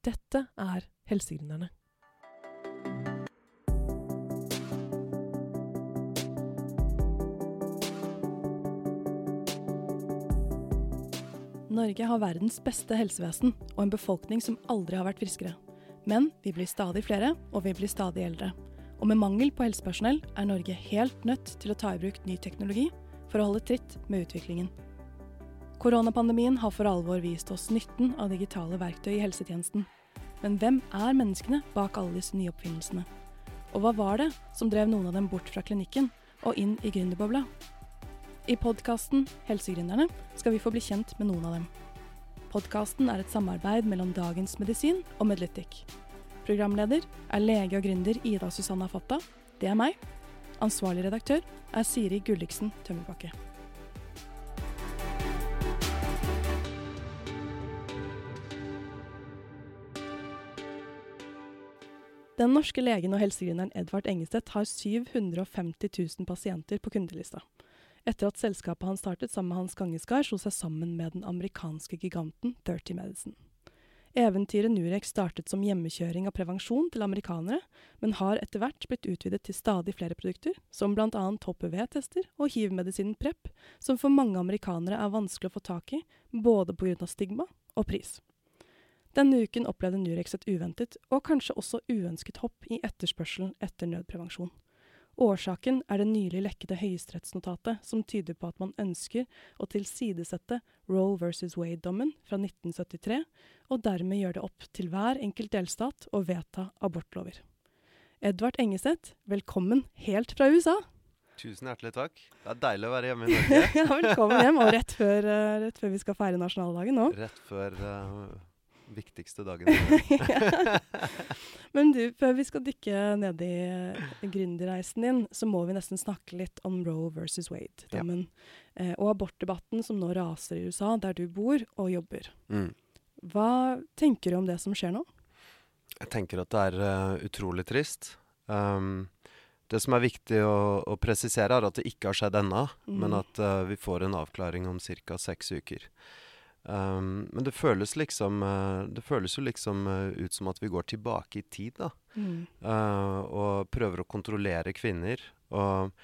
Dette er Helsegründerne. Norge har verdens beste helsevesen og en befolkning som aldri har vært friskere. Men vi blir stadig flere, og vi blir stadig eldre. Og med mangel på helsepersonell er Norge helt nødt til å ta i bruk ny teknologi for å holde tritt med utviklingen. Koronapandemien har for alvor vist oss nytten av digitale verktøy i helsetjenesten. Men hvem er menneskene bak alle disse nye oppfinnelsene? Og hva var det som drev noen av dem bort fra klinikken og inn i gründerbobla? I podkasten Helsegründerne skal vi få bli kjent med noen av dem. Podkasten er et samarbeid mellom Dagens Medisin og Medlytic. Programleder er lege og gründer Ida Susanna Fatta. Det er meg. Ansvarlig redaktør er Siri Gulliksen Tømmerbakke. Den norske legen og helsegründeren Edvard Engestedt har 750 000 pasienter på kundelista. Etter at selskapet han startet sammen med Hans Gangeskar, slo seg sammen med den amerikanske giganten 30 Medicine. Eventyret Nurex startet som hjemmekjøring av prevensjon til amerikanere, men har etter hvert blitt utvidet til stadig flere produkter, som bl.a. HPV-tester og hiv-medisinen PREP, som for mange amerikanere er vanskelig å få tak i, både pga. stigma og pris. Denne uken opplevde Nurex et uventet, og kanskje også uønsket hopp i etterspørselen etter nødprevensjon. Årsaken er det nylig lekkede høyesterettsnotatet som tyder på at man ønsker å tilsidesette Roe versus Wade-dommen fra 1973, og dermed gjøre det opp til hver enkelt delstat å vedta abortlover. Edvard Engeseth, velkommen helt fra USA! Tusen hjertelig takk. Det er deilig å være hjemme i Norge. ja, velkommen hjem, og rett før, uh, rett før, vi skal feire nasjonaldagen nå. Rett før uh, viktigste dagen. Men du, før vi skal dykke ned i gründerreisen din, så må vi nesten snakke litt om Roe versus Wade-dommen. Ja. Eh, og abortdebatten som nå raser i USA, der du bor og jobber. Mm. Hva tenker du om det som skjer nå? Jeg tenker at det er uh, utrolig trist. Um, det som er viktig å, å, presisere, er at det ikke har skjedd ennå, mm. men at uh, vi får en avklaring om ca. seks uker. Um, men det føles liksom uh, Det føles jo liksom uh, ut som at vi går tilbake i tid, da. Mm. Uh, og prøver å kontrollere kvinner. Og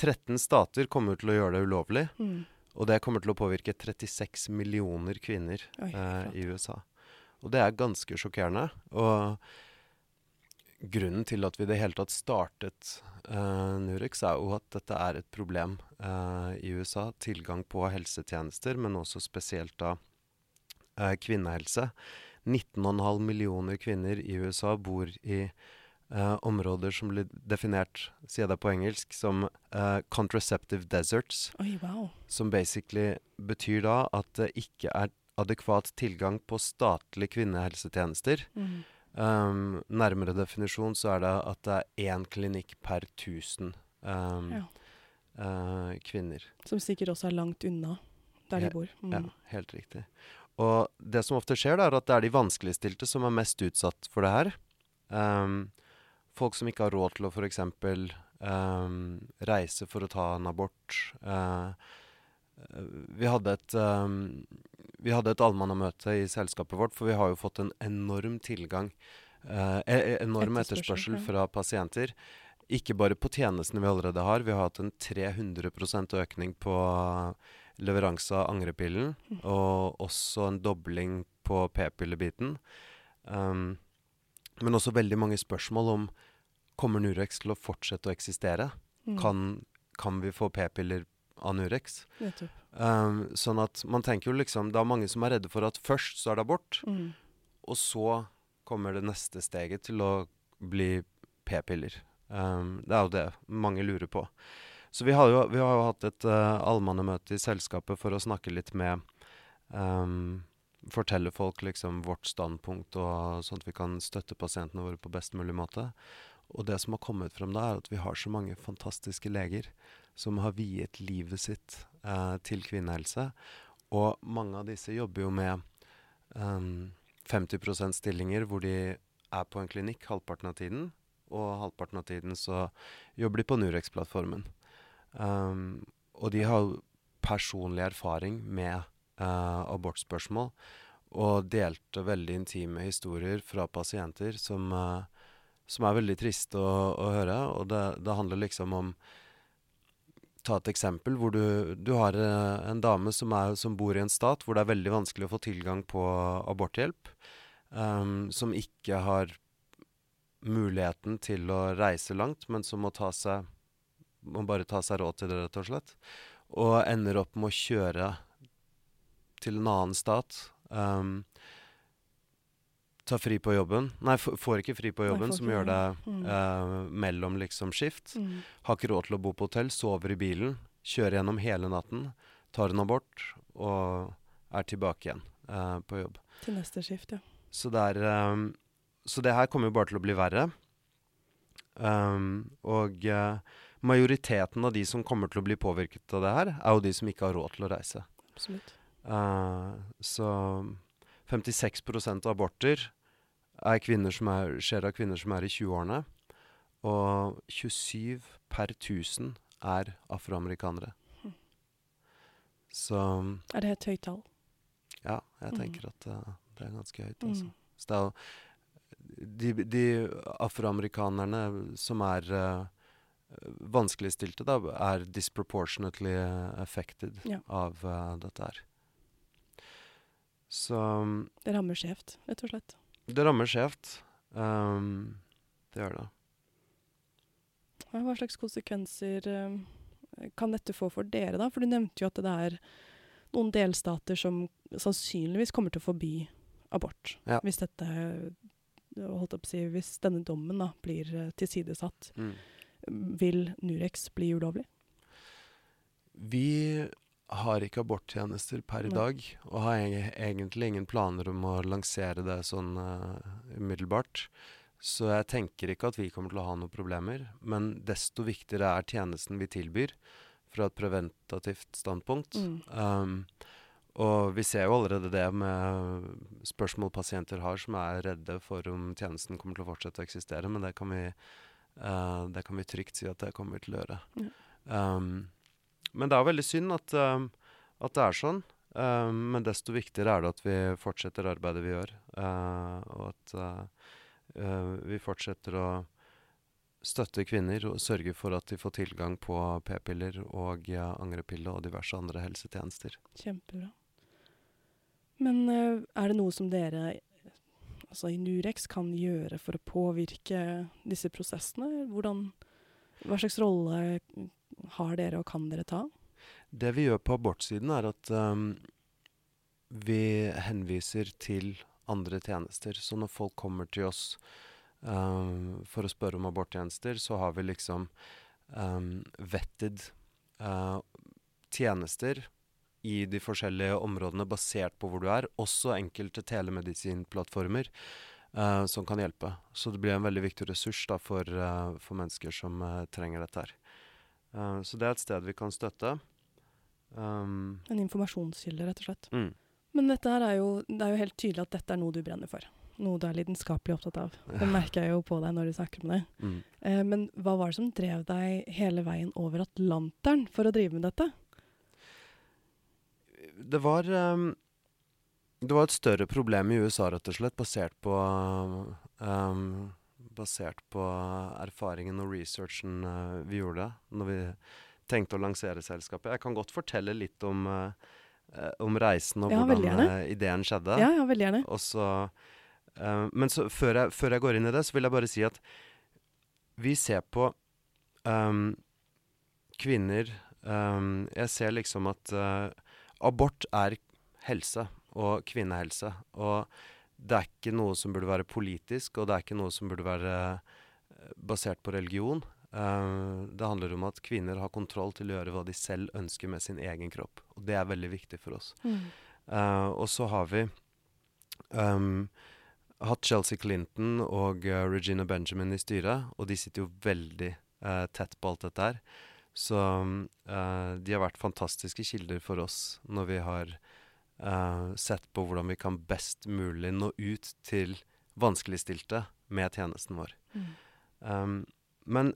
13 stater kommer til å gjøre det ulovlig. Mm. Og det kommer til å påvirke 36 millioner kvinner Oi, i USA. Og det er ganske sjokkerende. Og grunnen til at vi i det hele tatt startet uh, Nurex, er jo at dette er et problem uh, i USA. Tilgang på helsetjenester, men også spesielt da uh, kvinnehelse. 19,5 millioner kvinner i USA bor i områder som blir definert, sier det på engelsk, som contraceptive deserts. Oi, wow. Som basically betyr da at det ikke er adekvat tilgang på statlige kvinnehelsetjenester. Mm. Um, nærmere definisjon så er det at det er én klinikk per 1000 um, ja. uh, kvinner. Som sikkert også er langt unna der de bor. Mm. Ja, helt riktig. Og det som ofte skjer, da, er at det er de vanskeligstilte som er mest utsatt for det her. Um, folk som ikke har råd til å f.eks. Um, reise for å ta en abort. Uh, vi hadde et, um, vi hadde et allmannamøte i selskapet vårt, for vi har jo fått en enorm tilgang, uh, enorm etterspørsel fra pasienter. Ikke bare på tjenestene vi allerede har. Vi har hatt en 300% økning på leveranse av angrepillen. Mm. Og også en dobling på p-pillebiten. Um, men også veldig mange spørsmål om kommer Nurex til å fortsette å eksistere. Mm. Kan, kan, vi få p-piller av Nurex. Um, sånn at man tenker jo liksom Det er mange som er redde for at først så er det abort, mm. og så kommer det neste steget til å bli p-piller. Um, det er jo det mange lurer på. Så vi har jo, vi har jo hatt et uh, allmannemøte i selskapet for å snakke litt med um, Fortelle folk liksom vårt standpunkt, og sånn at vi kan støtte pasientene våre på best mulig måte. Og det som har kommet frem da, er at vi har så mange fantastiske leger som har viet livet sitt eh, til kvinnehelse. Og mange av disse jobber jo med um, 50% stillinger hvor de er på en klinikk halvparten av tiden. Og halvparten av tiden så jobber de på Nurex-plattformen. Um, og de har personlig erfaring med uh, abortspørsmål. og delte veldig intime historier fra pasienter som, uh, som er veldig triste å, å høre. Og det, det, handler liksom om Ta et eksempel hvor du, du har eh, en dame som, er, som, bor i en stat hvor det er veldig vanskelig å få tilgang på aborthjelp. Um, som ikke har muligheten til å reise langt, men som må ta seg må bare ta seg råd til det, rett og slett. Og ender opp med å kjøre til en annen stat. Um, ta fri på jobben. Nei, får ikke fri på jobben, Nei, som gjør det mm. uh, mellom liksom skift. Mm. Har ikke råd til å bo på hotell, sover i bilen, kjører gjennom hele natten, tar en abort og er tilbake igjen uh, på jobb. Til neste skift, ja. Så det, er, um, så det her kommer jo bare til å bli verre. Um, og uh, majoriteten av de som kommer til å bli påvirket av det her, er jo de som ikke har råd til å reise. Absolutt. Så 56 av aborter er er, skjer av kvinner som er i 20-årene. Og 27 per 1000 er afroamerikanere. Så Er det et høyt tall? Ja, jeg mm. tenker at uh, det er ganske høyt. Altså. Mm. Så det er jo de, de afroamerikanerne som er uh, vanskeligstilte da, er disproportionately affected ja. av uh, dette her. Så Det rammer skjevt, rett og slett? Det rammer skjevt. Um, det gjør det. Hva slags konsekvenser um, kan dette få for dere, da? For du nevnte jo at det er noen delstater som sannsynligvis kommer til å forby abort. Ja. Hvis dette holdt opp å si, hvis denne dommen da, blir uh, tilsidesatt. Mm. Vil Nurex bli ulovlig? Vi har ikke aborttjenester per i dag, og har egentlig ingen planer om å lansere det sånn uh, umiddelbart. Så jeg tenker ikke at vi kommer til å ha noen problemer. Men desto viktigere er tjenesten vi tilbyr, fra et preventativt standpunkt. Mm. Um, og vi ser jo allerede det med spørsmål pasienter har som er redde for om tjenesten kommer til å fortsette å eksistere, men det kan vi Uh, det kan vi trygt si at det kommer vi til å gjøre. Mm. Um, men det er veldig synd at, uh, at det er sånn. Uh, men desto viktigere er det at vi fortsetter arbeidet vi gjør. og at vi fortsetter å støtte kvinner og sørge for at de får tilgang på p-piller og angrepille og diverse andre helsetjenester. Kjempebra. Men er det noe som dere altså i Nurex kan gjøre for å påvirke disse prosessene? Hvordan, hva slags rolle har dere, og kan dere ta? Det vi gjør på abortsiden, er at um, vi henviser til andre tjenester. Så når folk kommer til oss um, for å spørre om aborttjenester, så har vi liksom um, vetted uh, tjenester i de forskjellige områdene basert på hvor du er. Også enkelte telemedisinplattformer uh, som kan hjelpe. Så det blir en veldig viktig ressurs da, for, uh, for, mennesker som trenger dette her. Så det er et sted vi kan støtte. Um, en informasjonskilde, rett og slett. Mm. Men dette her er jo, det er jo helt tydelig at dette er noe du brenner for. Noe du er lidenskapelig opptatt av. Det merker jeg jo på deg når du snakker om det. Mm. men hva var det som drev deg hele veien over Atlanteren for å drive med dette? det var um, Det var et større problem i USA, rett og slett, basert på um, Basert på erfaringen og researchen uh, vi gjorde når vi tenkte å lansere selskapet. Jeg kan godt fortelle litt om, uh, om reisen og ja, hvordan uh, ideen skjedde. Ja, ja, veldig gjerne. Også, men så, før, jeg, før, jeg, går inn i det, så vil jeg bare si at vi ser på um, kvinner Jeg ser liksom at Abort er helse og kvinnehelse. Og det er ikke noe som burde være politisk, og det er ikke noe som burde være eh, basert på religion. Uh, det handler om at kvinner har kontroll til å gjøre hva de selv ønsker med sin egen kropp. Og det er veldig viktig for oss. Mm. Uh, og så har vi um, hatt Chelsea Clinton og uh, Regina Benjamin i styret, og de sitter jo veldig tett på alt dette her. Så uh, de har vært fantastiske kilder for oss når vi har uh, sett på hvordan vi kan best mulig nå ut til vanskeligstilte med tjenesten vår. Mm. Um, men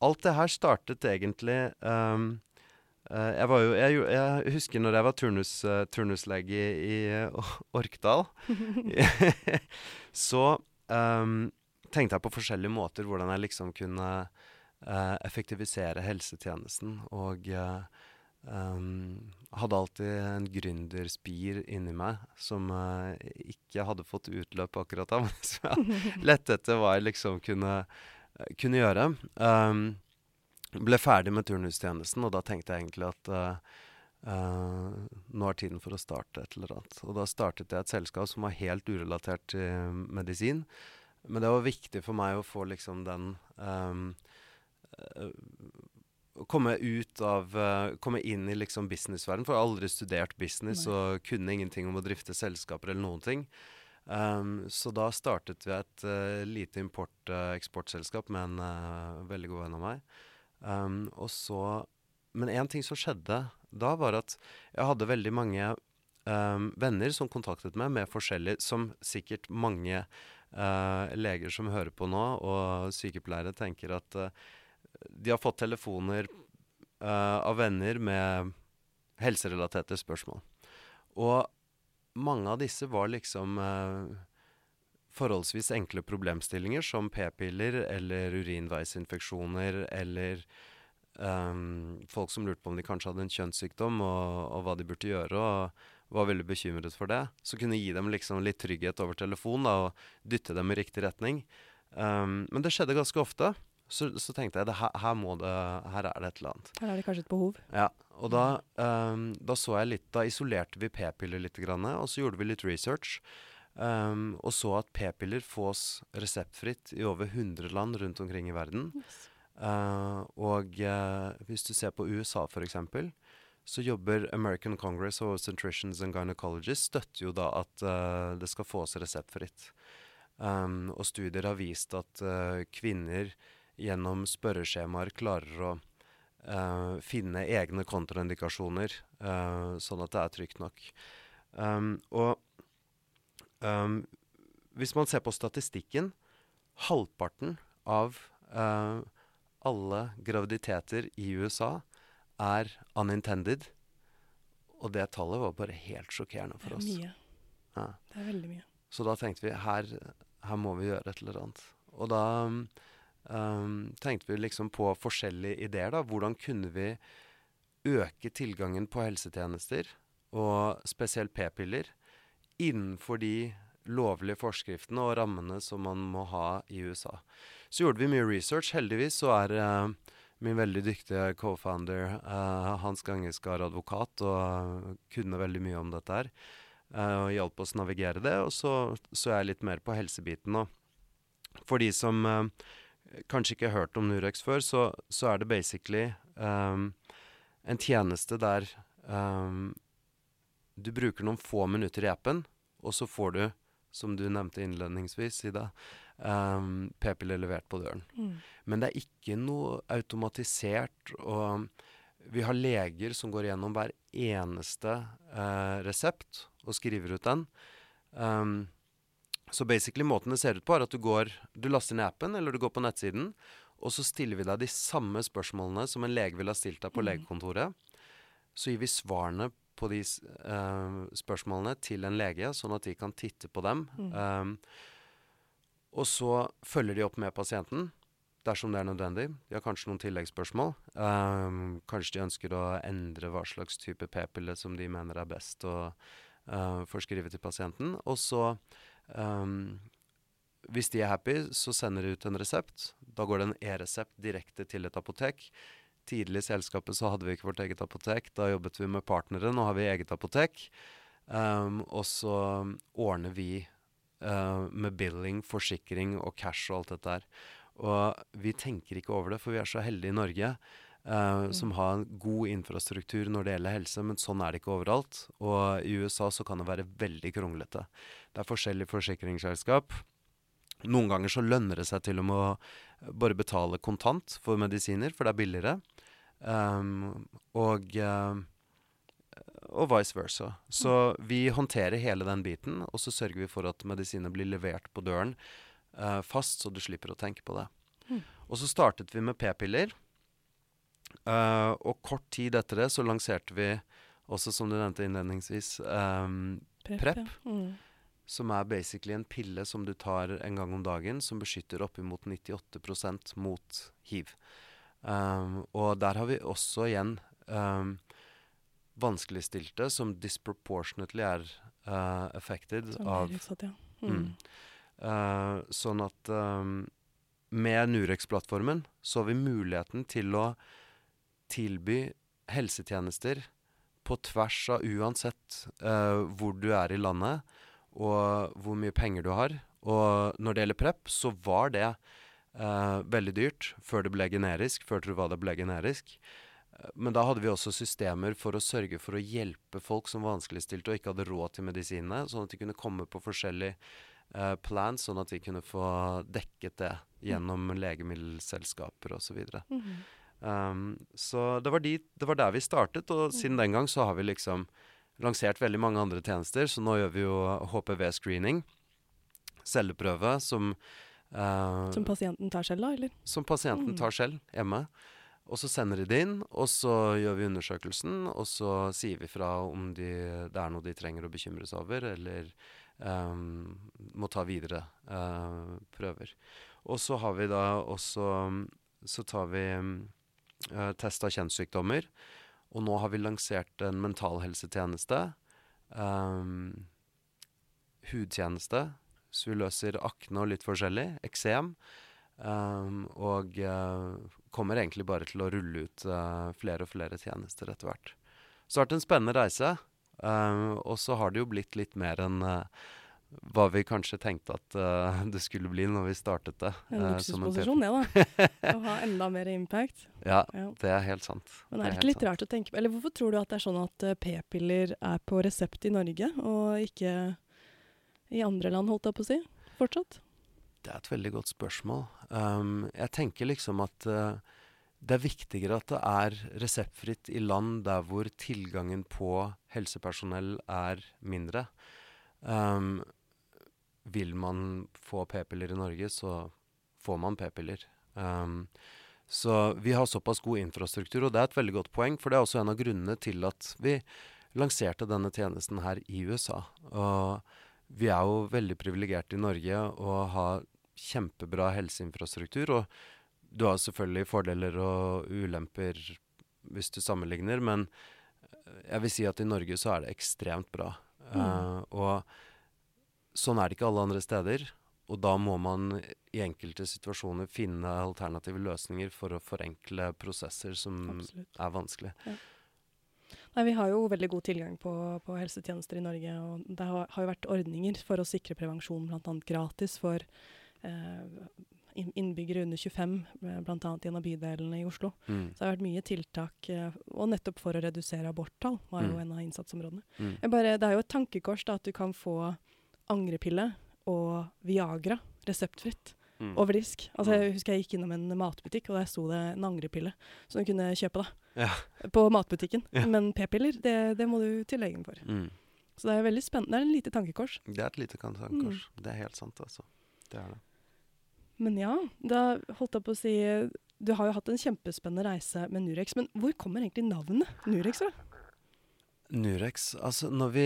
alt det her startet egentlig um, uh, jeg, var jo, jeg, jeg husker når jeg var turnus, uh, turnuslege i, i Orkdal, så um, tenkte jeg på forskjellige måter hvordan jeg liksom kunne eh, effektivisere helsetjenesten. Og eh, ehm, hadde alltid en gründerspir inni meg som uh, ikke hadde fått utløp akkurat da, men som jeg lette etter hva jeg liksom kunne, eh, kunne gjøre. Um, ble ferdig med turnustjenesten, og da tenkte jeg egentlig at uh, uh, nå er tiden for å starte et eller annet. Og da startet jeg et selskap som var helt urelatert til medisin. Men det var viktig for meg å få liksom den um, komme ut av uh, Komme inn i liksom businessverden. For jeg har aldri studert business Nei. og kunne ingenting om å drifte selskaper eller noen ting. Um, så da startet vi et uh, lite import-eksportselskap med en eh, veldig god venn av meg. Um, og så Men én ting som skjedde da, var at jeg hadde veldig mange um, venner som kontaktet meg med forskjellig Som sikkert mange eh, leger som hører på nå, og sykepleiere, tenker at eh, de har fått telefoner uh, av venner med helserelaterte spørsmål. Og mange av disse var liksom uh, forholdsvis enkle problemstillinger som p-piller eller urinveisinfeksjoner eller um, folk som lurte på om de kanskje hadde en kjønnssykdom og, og hva de burde gjøre, og var veldig bekymret for det. Så kunne gi dem liksom litt trygghet over telefon da, og dytte dem i riktig retning. Um, men det skjedde ganske ofte. Så, så tenkte jeg det her, her, det, her er det et eller annet. Her er det kanskje et behov. Ja, og da, um, da så jeg litt Da isolerte vi p-piller litt, grann, og så gjorde vi litt research. Um, og så at p-piller fås reseptfritt i over 100 land rundt omkring i verden. Eh, og uh, hvis du ser på USA f.eks., så jobber American Congress of Obstetricians and Gynecologists støtter jo da at uh, det skal fås reseptfritt. Um, og studier har vist at kvinner gjennom spørreskjemaer klarer å uh, finne egne kontraindikasjoner, uh, sånn at det er trygt nok. Um, og um, hvis man ser på statistikken, halvparten av uh, alle graviditeter i USA er unintended. Og det tallet var bare helt sjokkerende for oss. Det er mye. Ja. Det er veldig mye. Så da tenkte vi her, her må vi gjøre et eller annet. Og da um, tenkte vi liksom på forskjellige ideer. da. Hvordan kunne vi øke tilgangen på helsetjenester, og spesielt p-piller, innenfor de lovlige forskriftene og rammene som man må ha i USA. Så gjorde vi mye research. Heldigvis så er uh, min veldig dyktige co-founder uh, Hans Gangeskar advokat og kunne veldig mye om dette her. Uh, og hjalp oss navigere det. Og så så jeg litt mer på helsebiten nå. For de som eh, kanskje ikke har hørt om Nurex før, så, så er det basically um, en tjeneste der um, du bruker noen få minutter i appen, og så får du, som du nevnte innledningsvis, Ida, um, p-piller levert på døren. Mm. Men det er ikke noe automatisert, og vi har leger som går gjennom hver eneste uh, resept og skriver ut den. Um, så basically måten det ser ut på, er at du går Du laster ned appen, eller du går på nettsiden, og så stiller vi deg de samme spørsmålene som en lege ville ha stilt deg på Mm. legekontoret. Så gir vi svarene på de eh, spørsmålene til en lege, sånn at de kan titte på dem. Mm. Um, og så følger de opp med pasienten dersom det er nødvendig. De har kanskje noen tilleggsspørsmål. Um, kanskje de ønsker å endre hva slags type p-pille som de mener er best å uh, forskrive til pasienten. Og så, um, hvis de er happy, så sender de ut en resept. Da går det en e-resept direkte til et apotek. Tidlig i selskapet så hadde vi ikke vårt eget apotek. Da jobbet vi med partnere. Nå har vi eget apotek. Um, og så ordner vi uh, med billing, forsikring og cash og alt dette her. Og vi tenker ikke over det, for vi er så heldige i Norge eh, som har en god infrastruktur når det gjelder helse, men sånn er det ikke overalt. Og i USA så kan det være veldig kronglete. Det er forskjellige forsikringsselskap. Noen ganger så lønner det seg til og med å bare betale kontant for medisiner, for det er billigere. Um, og uh, og vice versa. Så vi håndterer hele den biten, og så sørger vi for at medisiner blir levert på døren uh, fast, så du slipper å tenke på det. Mm. Og så startet vi med p-piller. Eh, og kort tid etter det så lanserte vi også, som du nevnte innledningsvis, um, Prep. Prep. Ja. Mm. som er basically en pille som du tar en gang om dagen, som beskytter oppimot 98 mot hiv. Um, og der har vi også igjen um, vanskeligstilte som disproportionately er uh, affected Sånn av utsatt, ja. Mm. Mm. Uh, sånn at um, med Nurex-plattformen så har vi muligheten til å tilby helsetjenester på tvers av uansett uh, hvor du er i landet og hvor mye penger du har. Og når det gjelder prep, så var det uh, veldig dyrt før det ble generisk, før Truvada ble generisk. Men da hadde vi også systemer for å sørge for å hjelpe folk som vanskeligstilte og ikke hadde råd til medisinene, sånn at de kunne komme på forskjellige uh, plans, sånn at de kunne få dekket det gjennom legemiddelselskaper osv. Mhm. Um, så det var, dit, det var der vi startet, og siden den gang så har vi liksom lansert veldig mange andre tjenester. Så nå gjør vi jo HPV-screening, celleprøve, som uh, Som pasienten tar selv, da, eller? som pasienten Mm. tar selv hjemme. Og så sender de det inn, og så gjør vi undersøkelsen, og så sier vi fra om de, det er noe de trenger å bekymre seg over, eller um, må ta videre uh, prøver. Og så har vi da også Så tar vi uh, test av kjønnssykdommer. Og nå har vi lansert en mentalhelsetjeneste. Um, hudtjeneste. Så vi løser akne og litt forskjellig. Eksem. Um, og uh, kommer egentlig bare til å rulle ut uh, flere og flere tjenester etter hvert. Så det har vært en spennende reise. Um, og så har det jo blitt litt mer enn eh, hva vi kanskje tenkte at uh, det skulle bli når vi startet det. En som luksusposisjon, det, da. Å ha enda mer impact. Ja, Ja. det er helt sant. Men er det helt ikke litt sant. rart å tenke på Eller hvorfor tror du at det er sånn at uh, p-piller er på resept i Norge, og ikke i andre land, holdt jeg på å si? Fortsatt? Det er et veldig godt spørsmål. Um, jeg tenker liksom at uh, det er viktigere at det er reseptfritt i land der hvor tilgangen på helsepersonell er mindre. Um, vil man få p-piller i Norge, så får man p-piller. Um, så vi har såpass god infrastruktur, og det er et veldig godt poeng, for det er også en av grunnene til at vi lanserte denne tjenesten her i USA. Og vi er jo veldig privilegerte i Norge og har kjempebra helseinfrastruktur. Og du har selvfølgelig fordeler og ulemper hvis du sammenligner, men jeg vil si at i Norge så er det ekstremt bra. Eh, og sånn er det ikke alle andre steder. Og da må man i enkelte situasjoner finne alternative løsninger for å forenkle prosesser som Absolutt. er vanskelig. Nei, Vi har jo veldig god tilgang på, på helsetjenester i Norge. og Det har, har jo vært ordninger for å sikre prevensjon, bl.a. gratis for eh, innbyggere under 25, bl.a. i en av bydelene i Oslo. Mm. Så det har vært mye tiltak, eh, og nettopp for å redusere aborttall var jo Mm. en av innsatsområdene. Mm. Bare, det er jo et tankekors da, at du kan få angrepille og Viagra reseptfritt Mm. over disk. Altså, Mm. jeg husker jeg gikk innom en matbutikk, og der sto det en angrepille som du kunne kjøpe da, Ja. på matbutikken. Ja. Men p-piller, det, det må du til legen for. Mm. Så det er veldig spennende. Det er et lite tankekors. Det er et lite kantankors. Det er helt sant, altså. Det er det. Men ja, da holdt jeg på å si Du har jo hatt en kjempespennende reise med Nurex, men hvor kommer egentlig navnet Nurex fra? Nurex Altså, når vi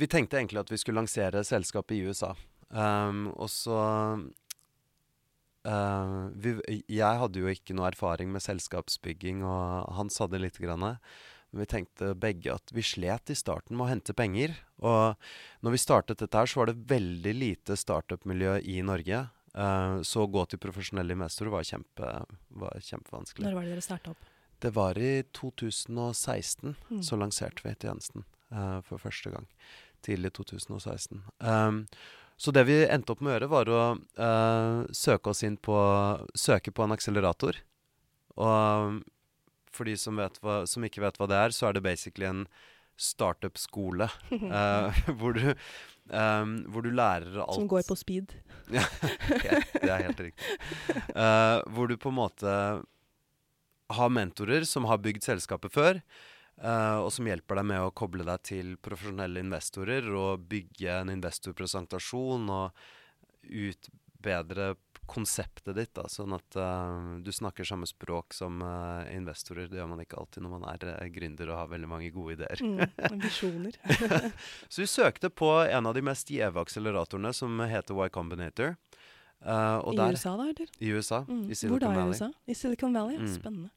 Vi tenkte egentlig at vi skulle lansere selskapet i USA. Um, og så uh, vi, Jeg hadde jo ikke noe erfaring med selskapsbygging, og Hans hadde lite grann. Men vi tenkte begge at vi slet i starten med å hente penger. Og når vi startet dette her, så var det veldig lite startup-miljø i Norge. Uh, så å gå til profesjonelle investorer var, kjempe, var kjempevanskelig. Når var det dere starta opp? Det var i 2016 Mm. så lanserte vi tjenesten eh, for første gang. Tidlig 2016. Um, så det vi endte opp med å gjøre, var å uh, søke oss inn på Søke på en akselerator. Og for de som, vet hva, som ikke vet hva det er, så er det basically en startup-skole. uh, hvor, du, um, hvor du lærer alt Som går på speed. ja, det er helt riktig. Uh, hvor du på en måte har mentorer som har bygd selskapet før, eh, og som hjelper deg med å koble deg til profesjonelle investorer og bygge en investorpresentasjon og utbedre konseptet ditt, da, sånn at uh, du snakker samme språk som uh, investorer. Det gjør man ikke alltid når man er uh, gründer og har veldig mange gode ideer. Mm, visjoner. så vi søkte på en av de mest gjeve akseleratorene, som heter Y Combinator. I der, USA, da, eller? I USA. Mm. I Silicon Hvor da i USA? I Silicon Valley. Mm. Spennende.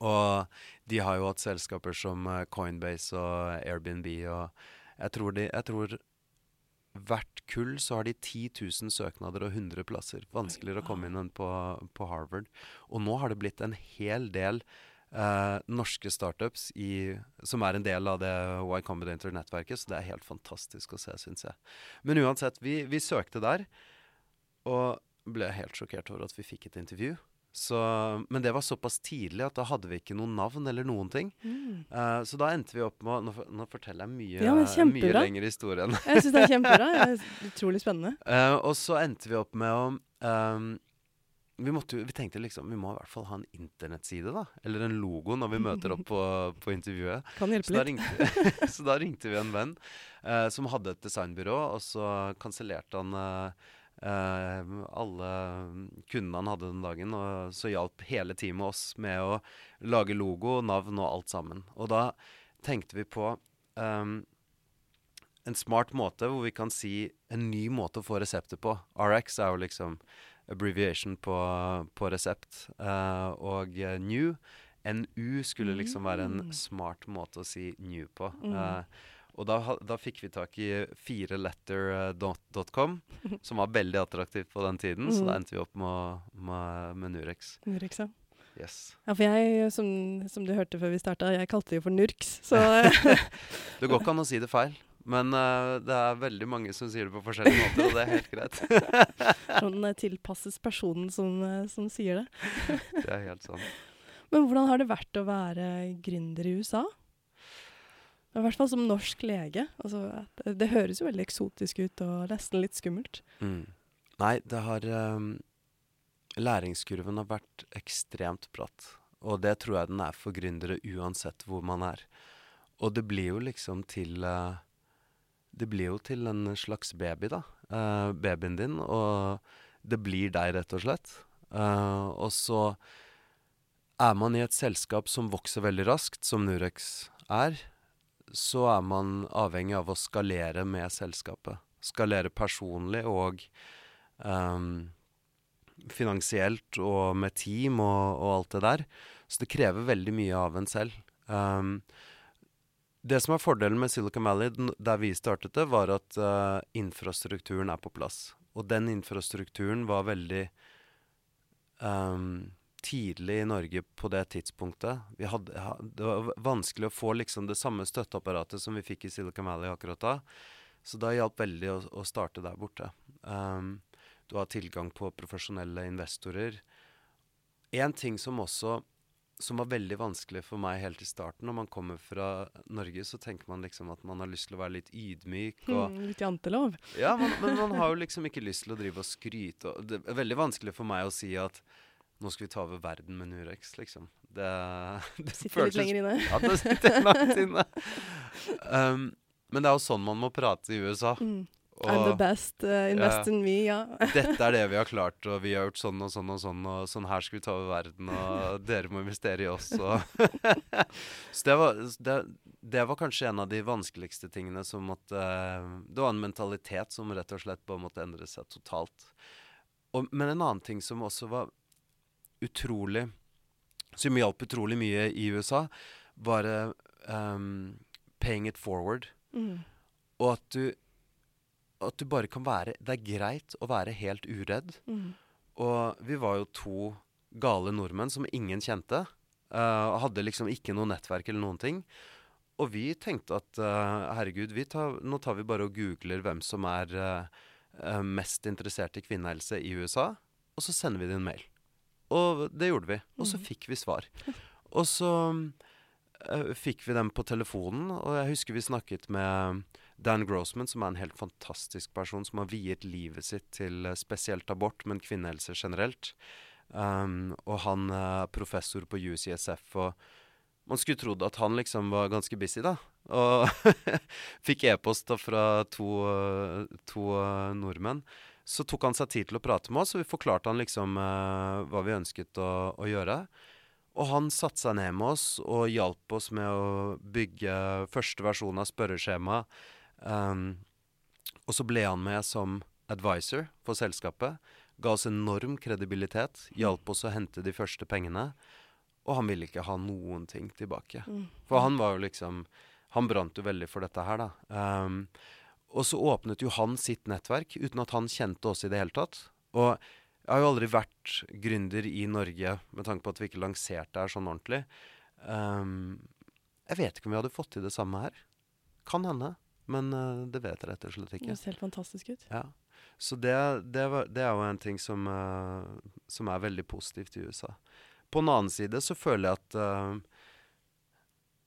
Og de har jo hatt selskaper som Coinbase og Airbnb, og jeg tror, de, jeg tror hvert kull så har de 10 000 søknader og 100 plasser. Vanskeligere å komme inn enn på, på, Harvard. Og nå har det blitt en hel del Uh, norske startups i, som er en del av det Y Combinator-nettverket, så det er helt fantastisk å se, syns jeg. Men uansett, vi, vi søkte der, og ble helt sjokkert over at vi fikk et intervju. Så, men det var såpass tidlig at da hadde vi ikke noen navn eller noen ting. Mm. Uh, så da endte vi opp med Nå, nå forteller jeg mye, ja, mye lengre historie. jeg syns det er kjempebra. Det er utrolig spennende. Uh, og så endte vi opp med å um, vi, måtte, vi, tenkte liksom vi må i hvert fall ha en internettside, da. Eller en logo når vi møter opp på, på intervjuet. Kan hjelpe så litt. Da ringte, så da ringte vi en venn uh, som hadde et designbyrå, og så kansellerte han Uh, alle kundene han hadde den dagen. Og så hjalp hele teamet oss med å lage logo, navn og alt sammen. Og da tenkte vi på um, en smart måte hvor vi kan si en ny måte å få resepter på. RX er jo liksom abbreviation på, på resept. Uh, og uh, new, NU, skulle liksom være en mm. smart måte å si new på. Uh, og da, da, fikk vi tak i fireletter.com, som var veldig attraktivt på den tiden. Mm. Så da mm. endte vi opp med, med, med Nurex. Nurex, ja. Yes. Ja, for jeg, som, som, du hørte før vi starta, jeg kalte det jo for Nurks, så Det går ikke an å si det feil. Men uh, det er veldig mange som sier det på forskjellige måter, og det er helt greit. sånn tilpasses personen som, eh, som sier det. det er helt sant. Men hvordan har det vært å være gründer i USA? I hvert fall som norsk lege. Altså, det, det, høres jo veldig eksotisk ut og nesten litt skummelt. Mm. Nei, det har um, Læringskurven har vært ekstremt bratt. Og det tror jeg den er for gründere uansett hvor man er. Og det blir jo liksom til uh, Det blir jo til en slags baby, da. Uh, babyen din. Og det blir deg, rett og slett. Uh, og så er man i et selskap som vokser veldig raskt, som Nurex er så er man avhengig av å skalere med selskapet. Skalere personlig og um, finansielt og med team og, og, alt det der. Så det krever veldig mye av en selv. Um, det som er fordelen med Silicon Valley, der vi startet det, var at uh, infrastrukturen er på plass. Og den infrastrukturen var veldig um, tidlig i Norge på det tidspunktet. Hadde, det var vanskelig å få liksom det samme støtteapparatet som vi fikk i Silicon Valley akkurat da. Så det hjalp veldig å, å, starte der borte. Um, du har tilgang på profesjonelle investorer. En ting som også som var veldig vanskelig for meg helt i starten. Når man kommer fra Norge, så tenker man liksom at man har lyst til å være litt ydmyk. Og, mm, litt jantelov. Ja, man, men man har jo liksom ikke lyst til å drive og skryte. Og det er veldig vanskelig for meg å si at nå skal vi ta over verden med Nurex, liksom. Det, det sitter litt lenger inne. ja, det sitter langt inne. Um, men det er jo sånn man må prate i USA. Mm. I'm the best. Uh, invest ja, in me, ja. dette er det vi har klart, og vi har gjort sånn og sånn og sånn, og sånn her skal vi ta over verden, og dere må investere i oss, og Så det var, det, det var, kanskje en av de vanskeligste tingene som måtte Det var en mentalitet som rett og slett bare måtte endre seg totalt. Og, men en annen ting som også var utrolig Som hjalp utrolig mye i USA, var um, paying it forward. Mm. Og at du, at du bare kan være Det er greit å være helt uredd. Mm. Og vi var jo to gale nordmenn som ingen kjente. Uh, hadde liksom ikke noe nettverk eller noen ting. Og vi tenkte at uh, herregud, tar, nå tar vi bare og googler hvem som er uh, mest interessert i kvinnehelse i USA, og så sender vi det en mail. Og det gjorde vi. Og så mm. fikk vi svar. Og så uh, fikk vi dem på telefonen, og jeg husker vi snakket med Dan Grossman, som er en helt fantastisk person, som har viet livet sitt til uh, spesielt abort, men kvinnehelse generelt. Um, og han er professor på UCSF, og man skulle trodd at han liksom var ganske busy, da. Og fikk e-post fra to, to uh, nordmenn så tok han seg tid til å prate med oss, og vi forklarte han liksom uh, hva vi ønsket å, å, gjøre. Og han satte seg ned med oss og hjalp oss med å bygge første versjon av spørreskjemaet. Um, og så ble han med som advisor for selskapet. Ga oss enorm kredibilitet. Hjalp oss å hente de første pengene. Og han ville ikke ha noen ting tilbake. Mm. For han var jo liksom Han brant jo veldig for dette her, da. Um, og så åpnet jo han sitt nettverk uten at han kjente oss i det hele tatt. Og jeg har jo aldri vært gründer i Norge med tanke på at vi ikke lanserte her sånn ordentlig. Um, jeg vet ikke om vi hadde fått til det samme her. Kan hende, men uh, det vet jeg rett og slett ikke. Det ser helt fantastisk ut. Ja. Så det, det, det, er jo en ting som, uh, som, er veldig positivt i USA. På en annen side så føler jeg at uh,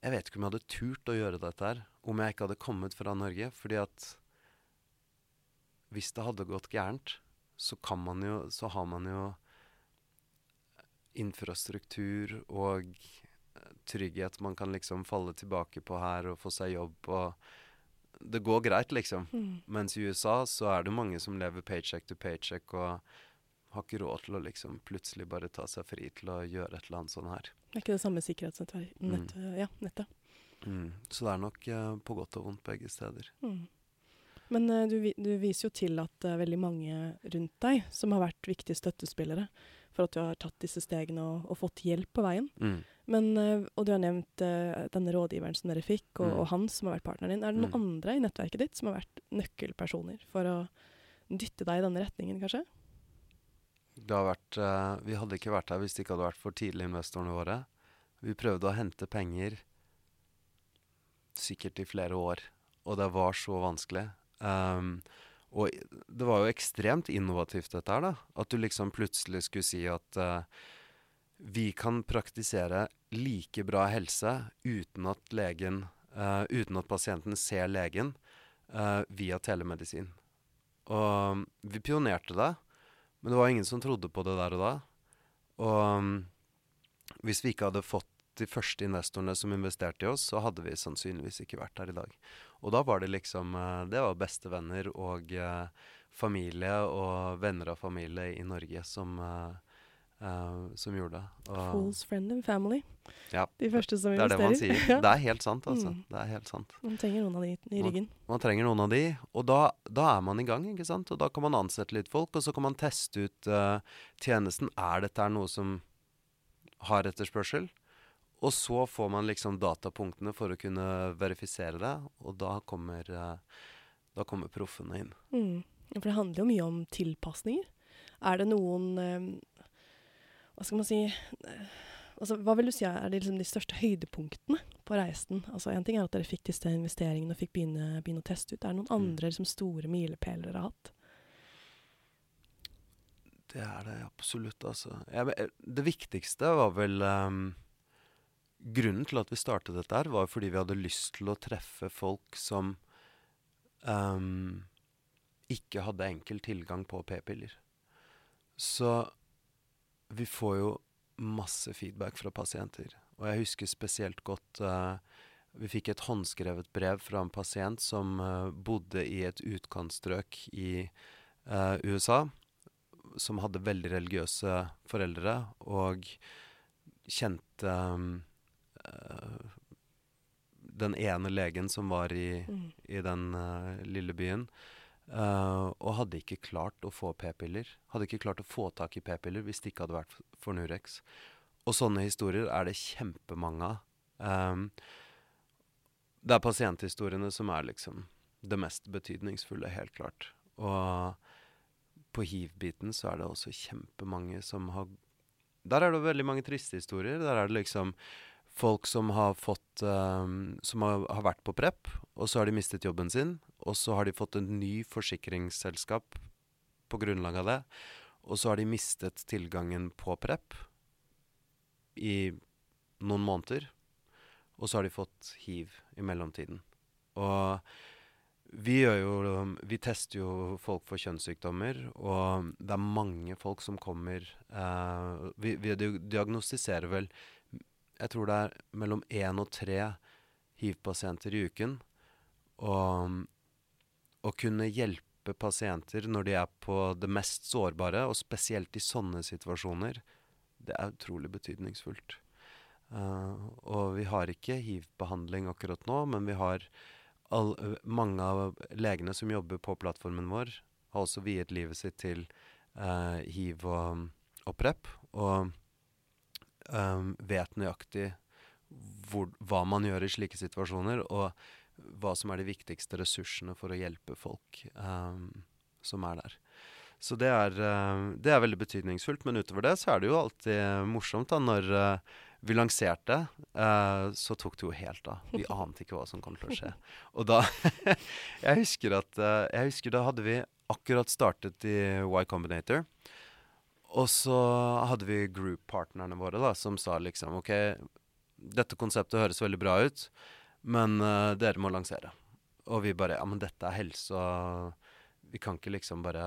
Jeg vet ikke om jeg hadde turt å gjøre dette her om jeg ikke hadde kommet fra Norge. Fordi at hvis det hadde gått gærent, så kan man jo Så har man jo infrastruktur og trygghet man kan liksom falle tilbake på her og få seg jobb og Det går greit, liksom. Mm. Mens i USA så er det mange som lever paycheck to paycheck og har ikke råd til å liksom plutselig bare ta seg fri til å gjøre et eller annet sånn her. Det er ikke det samme sikkerhetsnettet? Mm. Ja, nettet. Mm. Så det er nok uh, på godt og vondt begge steder. Mm. Men uh, du, du, viser jo til at det er veldig mange rundt deg som har vært viktige støttespillere for at du har tatt disse stegene og, og fått hjelp på veien. Mm. Men, uh, og du har nevnt denne rådgiveren som dere fikk, og, mm. og, han som har vært partneren din. Er det noen mm. andre i nettverket ditt som har vært nøkkelpersoner for å dytte deg i denne retningen, kanskje? Det har vært, vi hadde ikke vært her hvis det ikke hadde vært for tidlig investorene våre. Vi prøvde å hente penger sikkert i flere år, og det var så vanskelig. Um, og det var jo ekstremt innovativt, dette her, da. At du liksom plutselig skulle si at uh, vi kan praktisere like bra helse uten at legen uh, Uten at pasienten ser legen uh, via telemedisin. Og vi pionerte det, men det var ingen som trodde på det der og da. Og um, hvis vi ikke hadde fått de første investorene som investerte i oss, så hadde vi sannsynligvis ikke vært her i dag. Og da var det liksom eh, Det var bestevenner og uh, familie og venner av familie i Norge som, uh, uh, som gjorde det. Og Fools friend and family. Ja, de første som investerer. Det er det man sier. Det er helt sant, altså. Mm. Det er helt sant. Man trenger noen av de i ryggen. Man, man trenger noen av de, og da, da, er man i gang, ikke sant. Og da kan man ansette litt folk, og så kan man teste ut tjenesten. Er dette noe som har etterspørsel? Og så får man liksom datapunktene for å kunne verifisere det, og da kommer, eh, da kommer proffene inn. Mm. For det handler jo mye om tilpasninger. Er det noen eh, Hva skal man si altså, Hva vil du si er de, liksom, de største høydepunktene på reisen? Altså Én ting er at dere fikk disse investeringene og fikk begynne, begynne å teste ut. Er det noen mm. andre liksom, store milepæler dere har hatt? Det er det absolutt, altså. Jeg, det viktigste var vel um, grunnen til at vi startet dette, her var fordi vi hadde lyst til å treffe folk som um, ikke hadde enkel tilgang på p-piller. Så vi får jo masse feedback fra pasienter. Og jeg husker spesielt godt uh, Vi fikk et håndskrevet brev fra en pasient som uh, bodde i et utkantstrøk i uh, USA. Som hadde veldig religiøse foreldre og kjente um, den ene legen som var i, mm. i den uh, lille byen. Uh, og hadde ikke klart å få p-piller. Hadde ikke klart å få tak i p-piller hvis det ikke hadde vært for Nurex. Og sånne historier er det kjempemange av. Um, det er pasienthistoriene som er liksom det mest betydningsfulle, helt klart. Og på hiv-biten så er det også kjempemange som har Der er det veldig mange triste historier. Der er det liksom folk som har fått um, Som har, har, vært på prep, og så har de mistet jobben sin. Og så har de fått en ny forsikringsselskap på grunnlag av det. Og så har de mistet tilgangen på prep i noen måneder. Og så har de fått hiv i mellomtiden. Og vi gjør jo Vi tester jo folk for kjønnssykdommer, og det er mange folk som kommer uh, vi, vi diagnostiserer vel jeg tror det er mellom én og tre hiv-pasienter i uken. Og å kunne hjelpe pasienter når de er på det mest sårbare, og spesielt i sånne situasjoner, det er utrolig betydningsfullt. Uh, og vi har ikke hiv-behandling akkurat nå, men vi har all, mange av legene som jobber på plattformen vår, har også viet livet sitt til uh, hiv og, og PREP, og um, vet nøyaktig hvor, hva man gjør i slike situasjoner, og hva som er de viktigste ressursene for å hjelpe folk um, som er der. Så det er, uh, det er, veldig betydningsfullt. Men utover det så er det jo alltid morsomt da, når uh, vi lanserte, uh, så tok det jo helt av. Vi ante ikke hva som kom til å skje. Og da Jeg husker at jeg husker da hadde vi akkurat startet i Y Combinator. Og så hadde vi group-partnerne våre da, som sa liksom OK, dette konseptet høres veldig bra ut, men uh, dere må lansere. Og vi bare Ja, men dette er helse, og vi kan ikke liksom bare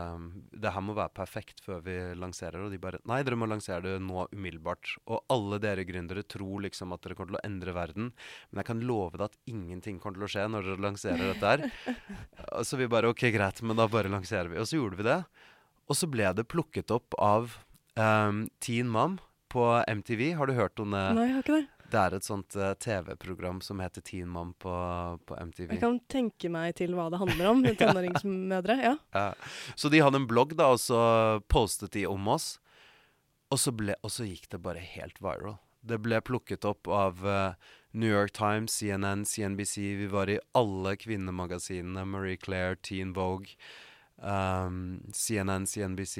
Det her må være perfekt før vi lanserer. Og de bare Nei, dere må lansere det nå umiddelbart. Og alle dere gründere tror liksom at dere kommer til å endre verden. Men jeg kan love deg at ingenting kommer til å skje når dere lanserer dette her. så vi bare OK, greit, men da bare lanserer vi. Og så gjorde vi det. Og så ble det plukket opp av um, Teen Mom på MTV. Har du hørt om det? Nei, jeg har ikke det. Det er et sånt uh, TV-program som heter Teen Mom på, på, MTV. Jeg kan tenke meg til hva det handler om. Tenåringsmødre. ja. ja. Så de hadde en blogg, da, og så postet de om oss. Og så, ble, og så gikk det bare helt viral. Det ble plukket opp av uh, New York Times, CNN, CNBC. Vi var i alle kvinnemagasinene. Marie Claire, Teen Vogue. Um, CNN, CNBC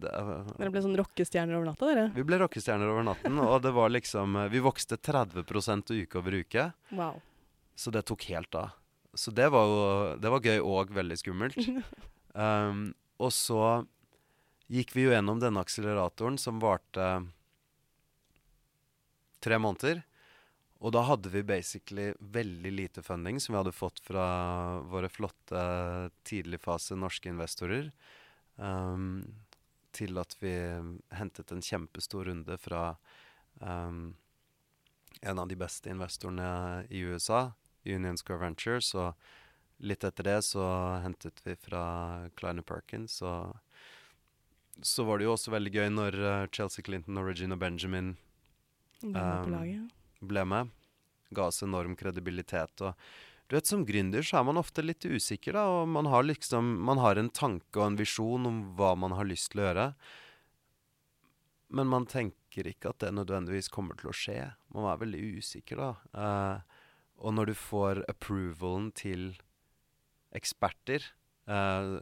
Dere ble sånn rockestjerner over natta, dere? Vi ble rockestjerner over natten. og det var liksom Vi vokste 30% uke over uke. Wow. Så det tok helt av. Så det var jo Det var gøy og veldig skummelt. Um, og så gikk vi jo gjennom denne akseleratoren som varte tre måneder. Og da hadde vi basically veldig lite funding som vi hadde fått fra våre flotte tidligfase norske investorer. Um, til at vi hentet en kjempestor runde fra um, en av de beste investorene i USA, Union Square Ventures. Og litt etter det så hentet vi fra Kleiner Perkins. Og så var det jo også veldig gøy når uh, Chelsea Clinton og Regina Benjamin um, ble med. Ga oss enorm kredibilitet. og du vet, Som gründer så er man ofte litt usikker, da, og man har liksom Man har en tanke og en visjon om hva man har lyst til å gjøre. Men man tenker ikke at det nødvendigvis kommer til å skje. Man er veldig usikker, da. Uh, og når du får approvalen til eksperter, uh,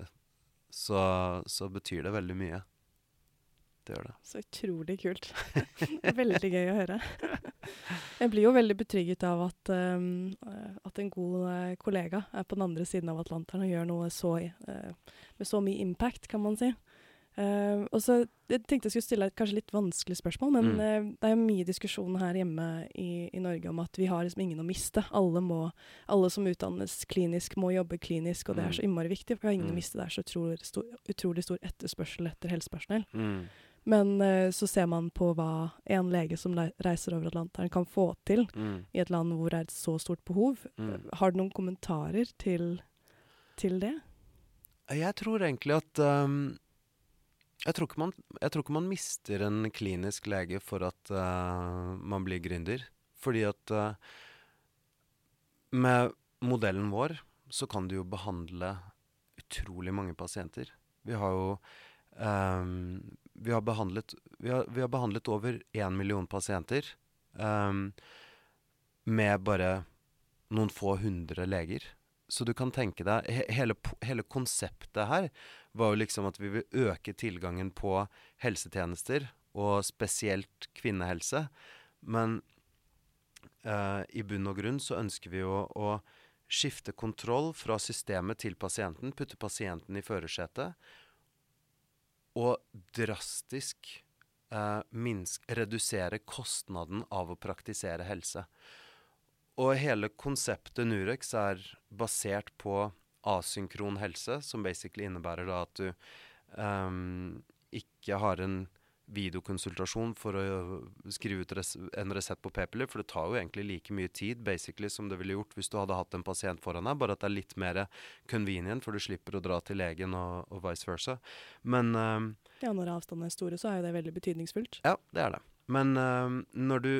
så, så betyr det veldig mye. Det gjør det. Så utrolig kult. veldig gøy å høre. Jeg blir jo veldig betrygget av at, um, at en god uh, kollega er på den andre siden av Atlanteren og gjør noe så, uh, med så mye impact, kan man si. Uh, og så Jeg tenkte jeg skulle stille et kanskje litt vanskelig spørsmål, men mm. det er jo mye diskusjon her hjemme i, i, Norge om at vi har liksom ingen å miste. Alle, må, alle som utdannes klinisk, må jobbe klinisk, og det er mm. så innmari viktig. For vi har ingen mm. å miste. Det er så utrolig stor, utrolig stor etterspørsel etter helsepersonell. Mm. Men uh, så ser man på hva en lege som reiser over Atlanteren, kan få til mm. i et land hvor det er et så stort behov. Mm. Har du noen kommentarer til, til, det? Jeg tror egentlig at um, jeg, tror man, jeg, tror ikke man, mister en klinisk lege for at uh, man blir gründer. Fordi at uh, med modellen vår så kan du jo behandle utrolig mange pasienter. Vi har jo um, vi, har behandlet, vi, har, vi har behandlet over én million pasienter um, med bare noen få hundre leger. Så du kan tenke deg he, hele, hele, konseptet her var jo liksom at vi vil øke tilgangen på helsetjenester, og spesielt kvinnehelse. Men uh, i bunn og grunn så ønsker vi jo å skifte kontroll fra systemet til pasienten, putte pasienten i førersetet og drastisk eh, minsk, redusere kostnaden av å praktisere helse. Og hele konseptet Nurex er basert på asynkron helse, som basically innebærer da at du um, ikke har en videokonsultasjon for å skrive ut res en resept på p-piller, for det tar jo egentlig like mye tid basically som det ville gjort hvis du hadde hatt en pasient foran deg, bare at det er litt mer convenient, for du slipper å dra til legen og, og vice versa. Men um, Ja, når avstandene er store, så er jo det veldig betydningsfullt. Ja, det er det. Men um, når, du,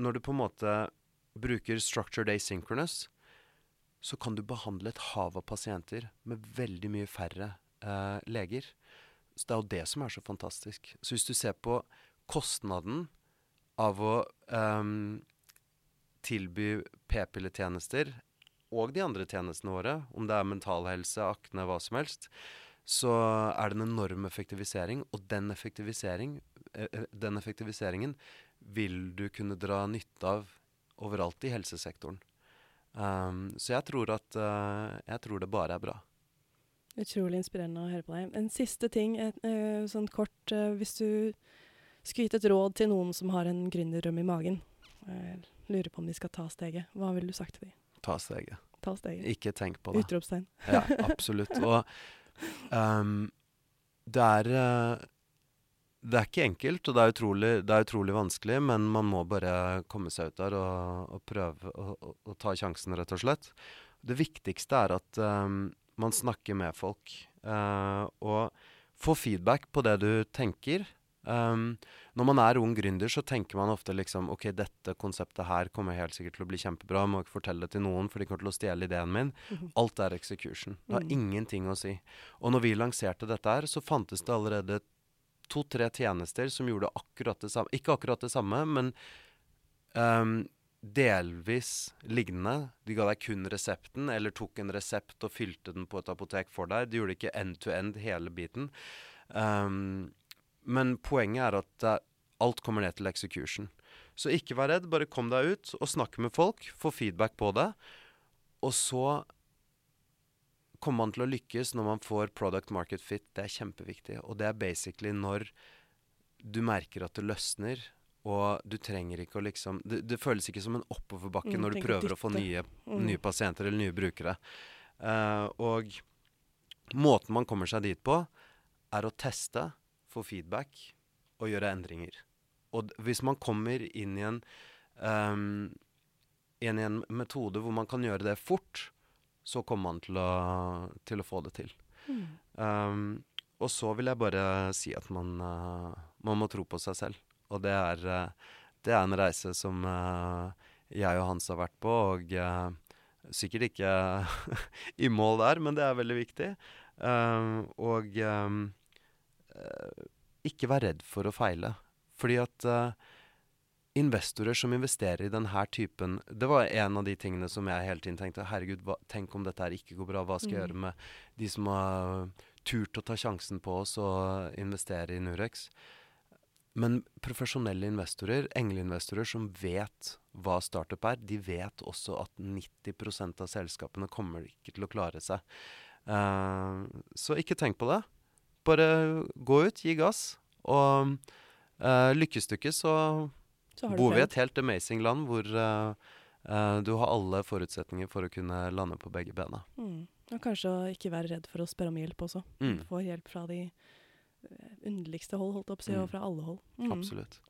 når du på en måte bruker structured asynchronous, så kan du behandle et hav av pasienter med veldig mye færre uh, leger. Så det er jo det som er så fantastisk. Så hvis du ser på kostnaden av å um, tilby p-pilletjenester og de andre tjenestene våre, om det er mental helse, akne, hva som helst, så er det en enorm effektivisering. Og den, effektivisering, eh, den effektiviseringen vil du kunne dra nytte av overalt i helsesektoren. Um, så jeg tror at uh, jeg tror det bare er bra. Utrolig inspirerende å høre på deg. En siste ting, et, uh, sånn kort. Uh, hvis du skulle gitt et råd til noen som har en gründerdrøm i magen, lurer på om de skal ta steget, hva ville du sagt til dem? Ta steget. Ta steget. Ikke tenk på det. Utropstegn. ja, absolutt. Og um, det er det er ikke enkelt, og det er, utrolig, det er, utrolig, vanskelig, men man må bare komme seg ut der og, og prøve å ta sjansen, rett og slett. Det viktigste er at um, man snakker med folk, uh, og får feedback på det du tenker. Um, når man er ung gründer, så tenker man ofte liksom OK, dette konseptet her kommer helt sikkert til å bli kjempebra. Jeg må ikke fortelle det til noen, for de kommer til å stjele ideen min. Mhm. Alt er execution. Det har mm. ingenting å si. Og når vi lanserte dette her, så fantes det allerede to-tre tjenester som gjorde akkurat det samme. Ikke akkurat det samme, men um, delvis lignende. De ga deg kun resepten, eller tok en resept og fylte den på et apotek for deg. De gjorde ikke end-to-end hele biten. Um, men poenget er at uh, alt kommer ned til execution. Så ikke vær redd, bare kom deg ut og snakk med folk. Få feedback på det. Og så kommer man til å lykkes når man får product market fit. Det er kjempeviktig. Og det er basically når du merker at det løsner, og du trenger ikke å liksom Det, det føles ikke som en oppoverbakke mm, når du prøver å få nye, mm. nye, pasienter eller nye brukere. Uh, og måten man kommer seg dit på, er å teste, få feedback og gjøre endringer. Og hvis man kommer inn i en, um, inn i en metode hvor man kan gjøre det fort, så kommer man til å, til å få det til. Mm. Um, og så vil jeg bare si at man, uh, man, må tro på seg selv. Og det er, uh, det er en reise som uh, jeg og Hans har vært på, og sikkert ikke i mål der, men det er veldig viktig. og ikke vær redd for å feile. Fordi at investorer som investerer i denne typen Det var en av de tingene som jeg hele tiden tenkte Herregud, hva, tenk om dette her ikke går bra. Hva skal jeg mm. gjøre med de som har turt å ta sjansen på oss og investere i Nurex? Men profesjonelle investorer, engleinvestorer som vet hva startup er, de vet også at 90% av selskapene kommer ikke til å klare seg. Uh, så ikke tenk på det. Bare gå ut, gi gass. Og uh, lykkes du ikke, så bor vi i et helt amazing land hvor uh, uh, du har alle forutsetninger for å kunne lande på begge bena. Mm. Og kanskje ikke være redd for å spørre om hjelp også. Mm. Få hjelp fra de underligste hold, holdt opp si, mm. og fra alle hold. Mm. Absolutt.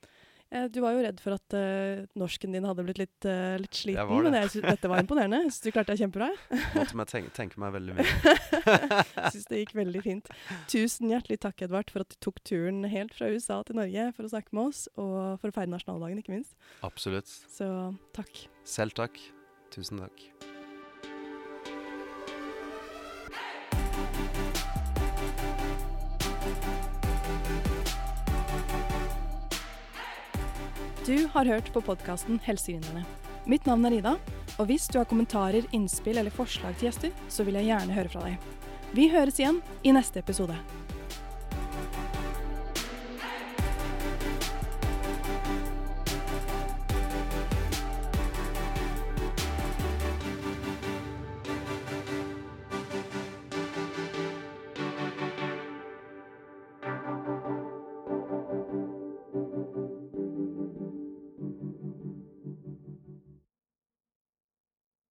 Du var jo redd for at uh, norsken din hadde blitt litt, uh, litt sliten, jeg men jeg synes, dette var imponerende. Jeg syns du klarte deg kjempebra. Måtte meg tenke, tenke meg veldig mye. syns det gikk veldig fint. Tusen hjertelig takk, Edvard, for at du tok turen helt fra USA til Norge for å snakke med oss, og for å feire nasjonaldagen, ikke minst. Absolutt. Så takk. Selv takk. Tusen takk. Du har hørt på podkasten Helsegründerne. Mitt navn er Ida, og hvis du har kommentarer, innspill eller forslag til gjester, så vil jeg gjerne høre fra deg. Vi høres igjen i neste episode.